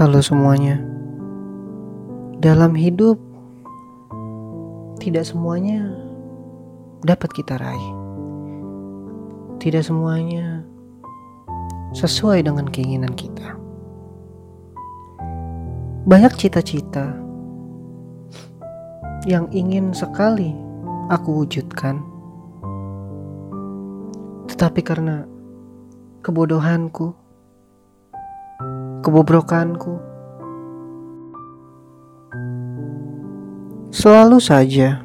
Halo semuanya. Dalam hidup tidak semuanya dapat kita raih. Tidak semuanya sesuai dengan keinginan kita. Banyak cita-cita yang ingin sekali aku wujudkan. Tetapi karena kebodohanku, kebobrokanku, selalu saja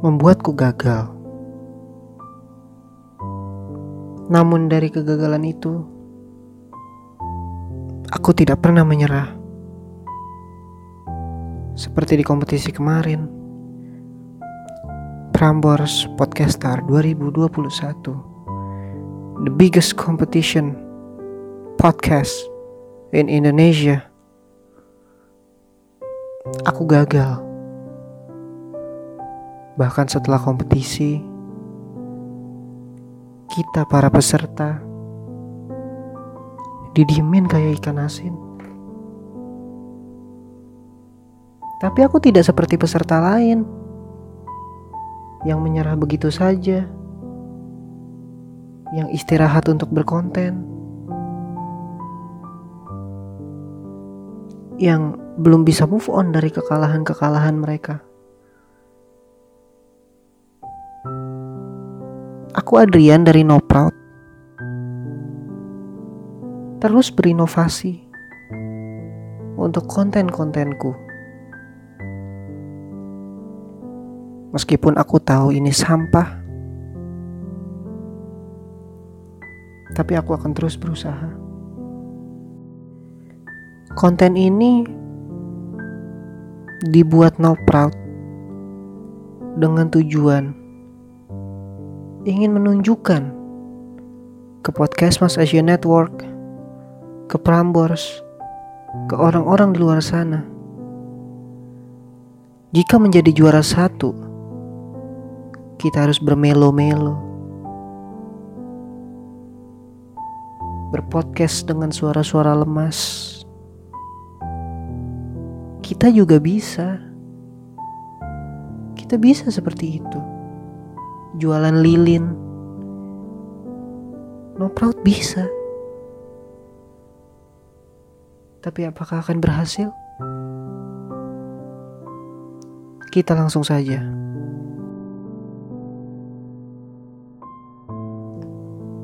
membuatku gagal. Namun dari kegagalan itu, aku tidak pernah menyerah. Seperti di kompetisi kemarin, Prambors Podcaster 2021, the biggest competition podcast in Indonesia. Aku gagal. Bahkan setelah kompetisi, kita para peserta didiemin kayak ikan asin. Tapi aku tidak seperti peserta lain yang menyerah begitu saja, yang istirahat untuk berkonten, yang belum bisa move on dari kekalahan-kekalahan mereka. Aku Adrian dari No Proud. Terus berinovasi untuk konten-kontenku. Meskipun aku tahu ini sampah, tapi aku akan terus berusaha. Konten ini dibuat no proud dengan tujuan ingin menunjukkan ke podcast Mas Asia Network, ke Prambors, ke orang-orang di luar sana. Jika menjadi juara satu, kita harus bermelo-melo. Berpodcast dengan suara-suara lemas. Kita juga bisa. Kita bisa seperti itu. Jualan lilin. No proud bisa. Tapi apakah akan berhasil? Kita langsung saja.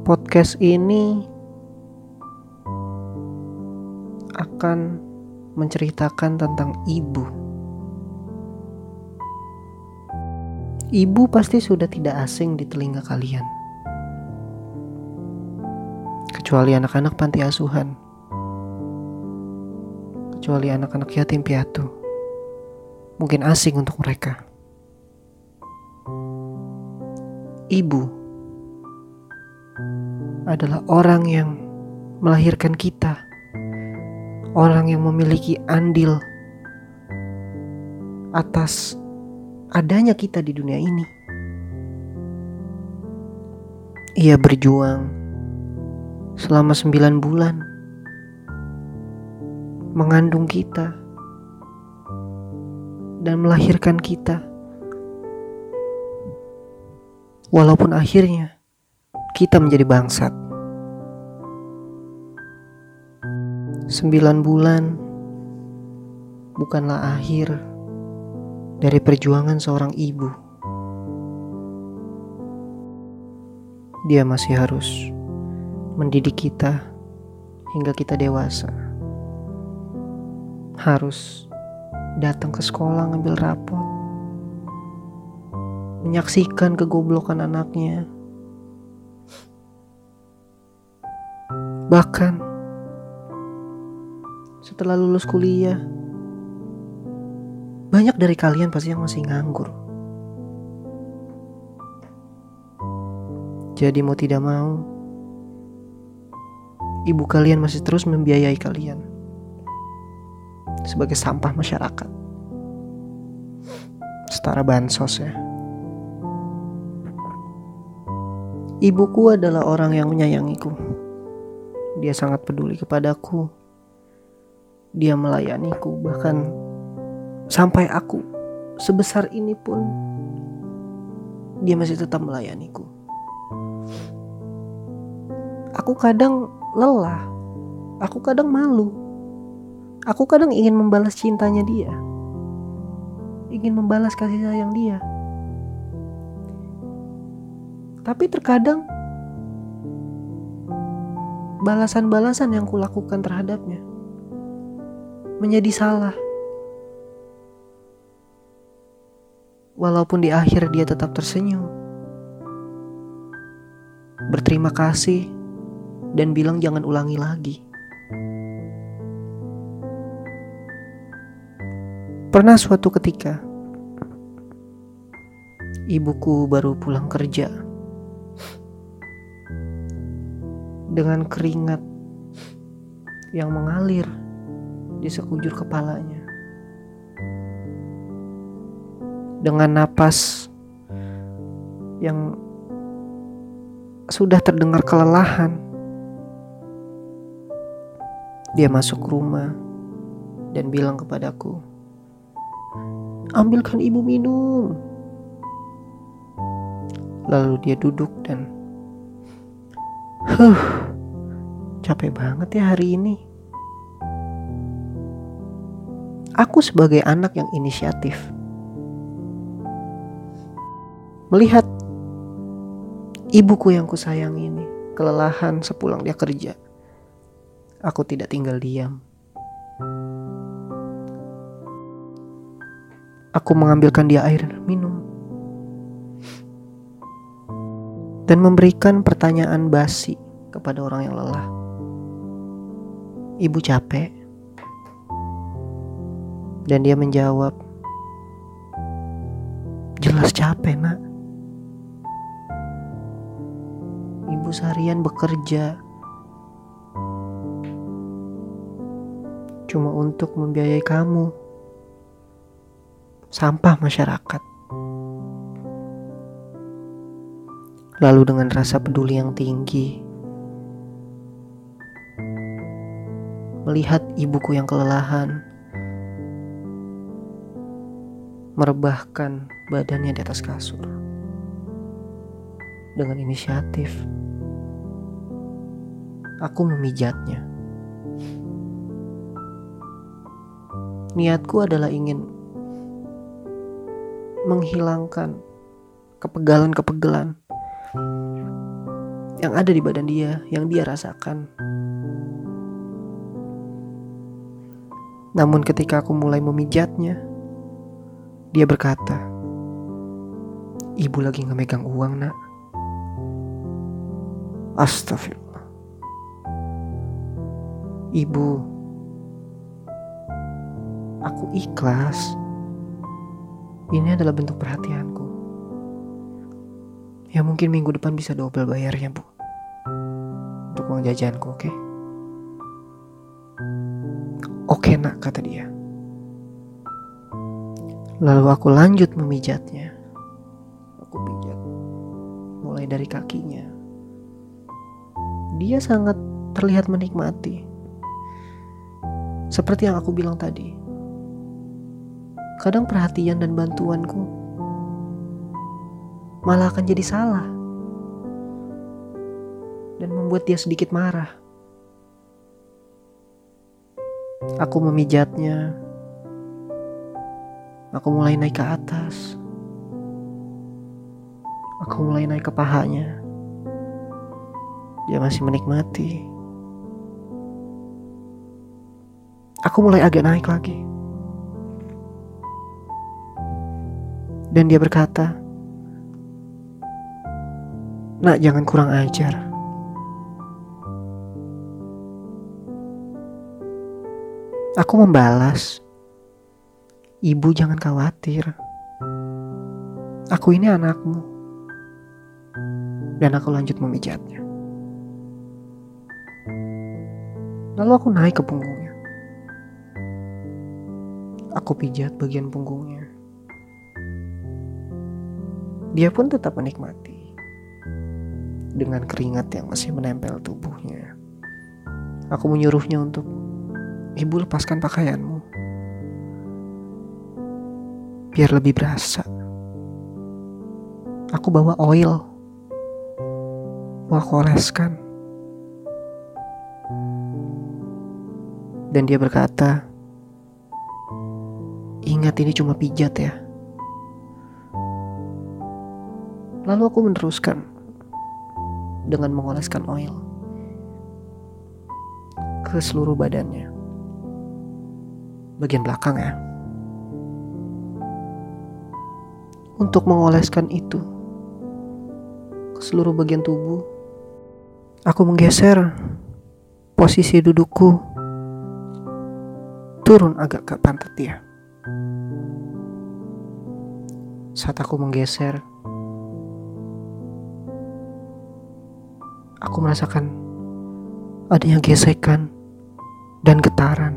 podcast ini akan menceritakan tentang ibu. Ibu pasti sudah tidak asing di telinga kalian. Kecuali anak-anak panti asuhan. Kecuali anak-anak yatim piatu. Mungkin asing untuk mereka. Ibu adalah orang yang melahirkan kita, orang yang memiliki andil atas adanya kita di dunia ini. Ia berjuang selama sembilan bulan mengandung kita dan melahirkan kita. Walaupun akhirnya kita menjadi bangsat. Sembilan bulan bukanlah akhir dari perjuangan seorang ibu. Dia masih harus mendidik kita hingga kita dewasa. Harus datang ke sekolah ngambil rapot. Menyaksikan kegoblokan anaknya Bahkan setelah lulus kuliah, banyak dari kalian pasti yang masih nganggur. Jadi mau tidak mau, ibu kalian masih terus membiayai kalian sebagai sampah masyarakat. Setara bansos ya. Ibuku adalah orang yang menyayangiku dia sangat peduli kepadaku. Dia melayaniku bahkan sampai aku sebesar ini pun dia masih tetap melayaniku. Aku kadang lelah, aku kadang malu, aku kadang ingin membalas cintanya dia, ingin membalas kasih sayang dia. Tapi terkadang balasan-balasan yang kulakukan terhadapnya menjadi salah. Walaupun di akhir dia tetap tersenyum, berterima kasih, dan bilang jangan ulangi lagi. Pernah suatu ketika, ibuku baru pulang kerja dengan keringat yang mengalir di sekujur kepalanya. Dengan napas yang sudah terdengar kelelahan, dia masuk rumah dan bilang kepadaku, "Ambilkan ibu minum." Lalu dia duduk dan Huh, capek banget ya hari ini. Aku sebagai anak yang inisiatif. Melihat ibuku yang kusayang ini kelelahan sepulang dia kerja. Aku tidak tinggal diam. Aku mengambilkan dia air minum. dan memberikan pertanyaan basi kepada orang yang lelah. Ibu capek, dan dia menjawab, "Jelas capek, Nak. Ibu seharian bekerja cuma untuk membiayai kamu, sampah masyarakat." lalu dengan rasa peduli yang tinggi, melihat ibuku yang kelelahan, merebahkan badannya di atas kasur dengan inisiatif. Aku memijatnya. Niatku adalah ingin menghilangkan kepegalan-kepegalan yang ada di badan dia, yang dia rasakan. Namun ketika aku mulai memijatnya, dia berkata, Ibu lagi ngemegang uang nak. Astagfirullah. Ibu, aku ikhlas. Ini adalah bentuk perhatianku. Ya mungkin minggu depan bisa double bayarnya bu Untuk uang jajanku oke okay? Oke nak kata dia Lalu aku lanjut memijatnya. Aku pijat. Mulai dari kakinya. Dia sangat terlihat menikmati. Seperti yang aku bilang tadi. Kadang perhatian dan bantuanku malah akan jadi salah. Dan membuat dia sedikit marah. Aku memijatnya. Aku mulai naik ke atas. Aku mulai naik ke pahanya. Dia masih menikmati. Aku mulai agak naik lagi. Dan dia berkata, Nak jangan kurang ajar. Aku membalas. Ibu jangan khawatir. Aku ini anakmu. Dan aku lanjut memijatnya. Lalu aku naik ke punggungnya. Aku pijat bagian punggungnya. Dia pun tetap menikmati dengan keringat yang masih menempel tubuhnya. Aku menyuruhnya untuk Ibu lepaskan pakaianmu. Biar lebih berasa. Aku bawa oil. Mau aku oleskan. Dan dia berkata, Ingat ini cuma pijat ya. Lalu aku meneruskan dengan mengoleskan oil ke seluruh badannya. Bagian belakang ya. Untuk mengoleskan itu ke seluruh bagian tubuh, aku menggeser posisi dudukku turun agak ke pantat dia. Saat aku menggeser, aku merasakan adanya gesekan dan getaran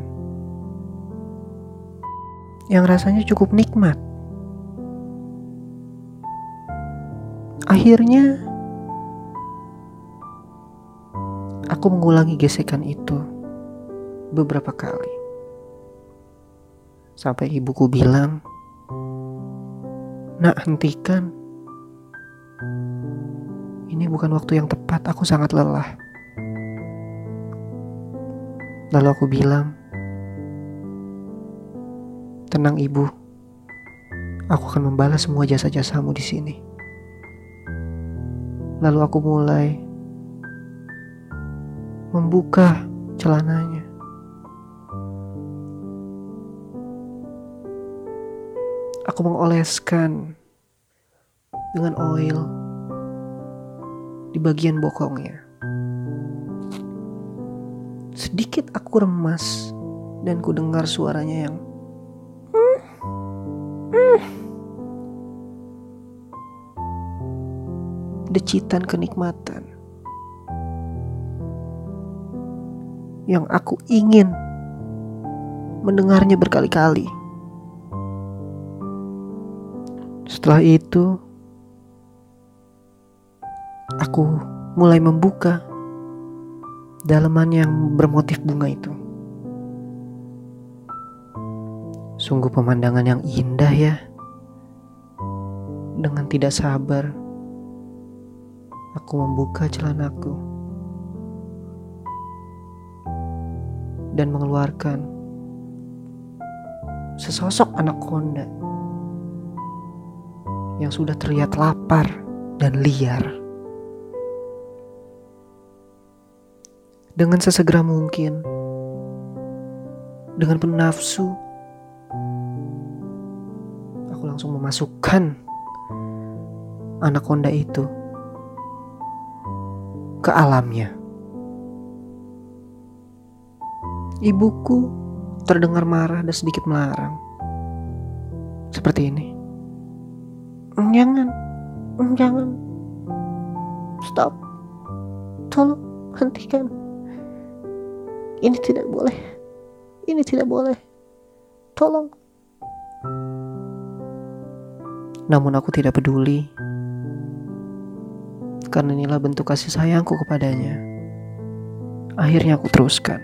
yang rasanya cukup nikmat. Akhirnya, aku mengulangi gesekan itu beberapa kali. Sampai ibuku bilang, Nak, hentikan. Ini bukan waktu yang tepat, aku sangat lelah. Lalu aku bilang, Tenang ibu, aku akan membalas semua jasa-jasamu di sini. Lalu aku mulai membuka celananya. Aku mengoleskan dengan oil di bagian bokongnya. Sedikit aku remas dan ku dengar suaranya yang decitan kenikmatan yang aku ingin mendengarnya berkali-kali. Setelah itu, aku mulai membuka dalaman yang bermotif bunga itu. Sungguh pemandangan yang indah ya. Dengan tidak sabar, aku membuka celanaku dan mengeluarkan sesosok anak konda yang sudah terlihat lapar dan liar. Dengan sesegera mungkin, dengan penuh nafsu, aku langsung memasukkan anak konda itu ke alamnya. Ibuku terdengar marah dan sedikit melarang. Seperti ini. Jangan, jangan. Stop. Tolong hentikan. Ini tidak boleh. Ini tidak boleh. Tolong. Namun aku tidak peduli karena inilah bentuk kasih sayangku kepadanya. Akhirnya aku teruskan.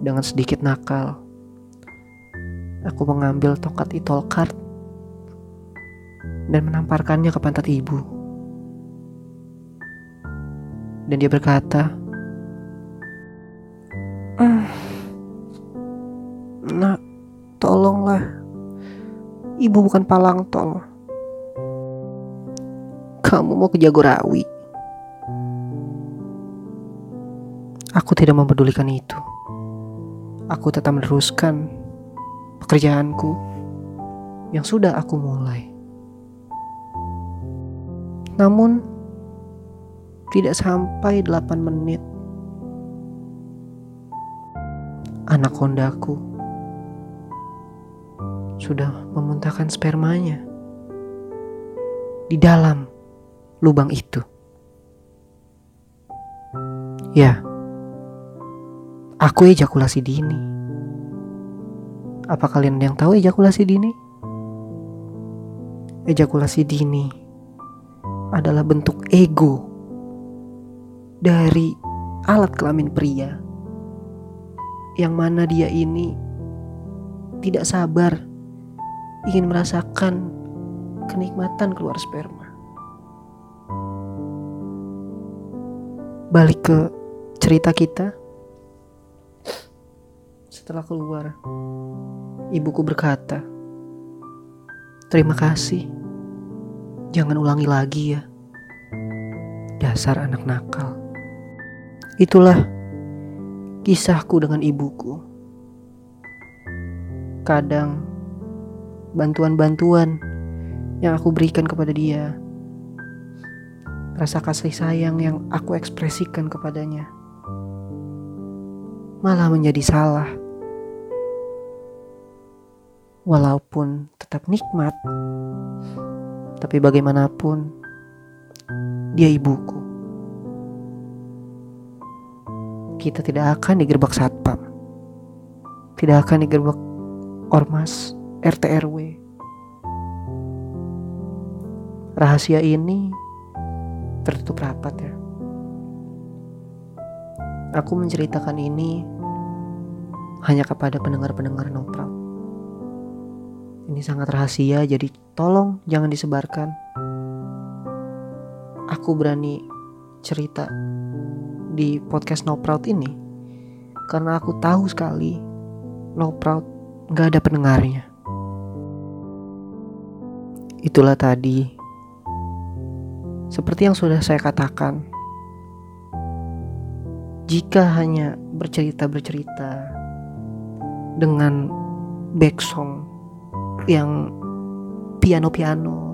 Dengan sedikit nakal, aku mengambil tongkat itol kart dan menamparkannya ke pantat ibu. Dan dia berkata, mm, Nak, tolonglah. Ibu bukan palang tol kamu mau ke Jagorawi. Aku tidak mempedulikan itu. Aku tetap meneruskan pekerjaanku yang sudah aku mulai. Namun, tidak sampai 8 menit. Anak kondaku sudah memuntahkan spermanya di dalam lubang itu. Ya, aku ejakulasi dini. Apa kalian yang tahu ejakulasi dini? Ejakulasi dini adalah bentuk ego dari alat kelamin pria yang mana dia ini tidak sabar ingin merasakan kenikmatan keluar sperma. Balik ke cerita kita. Setelah keluar, ibuku berkata, "Terima kasih. Jangan ulangi lagi ya." Dasar anak nakal. Itulah kisahku dengan ibuku. Kadang bantuan-bantuan yang aku berikan kepada dia, rasa kasih sayang yang aku ekspresikan kepadanya, malah menjadi salah. Walaupun tetap nikmat, tapi bagaimanapun dia ibuku. Kita tidak akan digerbak satpam. Tidak akan digerbak ormas, RT RW. Rahasia ini tertutup rapat ya. Aku menceritakan ini hanya kepada pendengar-pendengar no Ini sangat rahasia jadi tolong jangan disebarkan aku berani cerita di podcast No Proud ini karena aku tahu sekali No Proud nggak ada pendengarnya. Itulah tadi seperti yang sudah saya katakan jika hanya bercerita-bercerita dengan back song yang piano-piano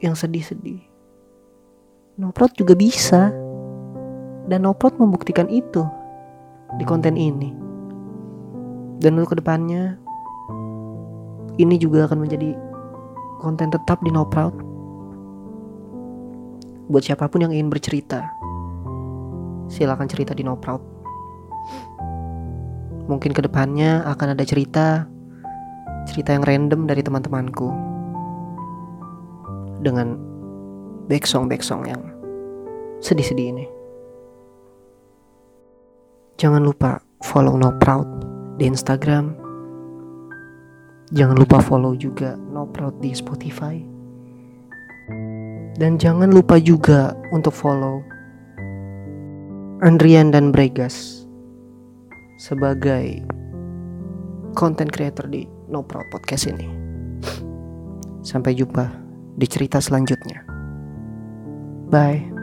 yang sedih-sedih. Noprot juga bisa. Dan Noprot membuktikan itu di konten ini. Dan untuk ke depannya, ini juga akan menjadi konten tetap di Noprot. Buat siapa pun yang ingin bercerita, silakan cerita di Noprot. Mungkin ke depannya akan ada cerita, cerita yang random dari teman-temanku dengan backsong backsong yang sedih-sedih ini. Jangan lupa follow No Proud di Instagram. Jangan lupa follow juga No Proud di Spotify. Dan jangan lupa juga untuk follow Andrian dan Bregas sebagai content creator di No Proud Podcast ini. Sampai jumpa di cerita selanjutnya. Bye.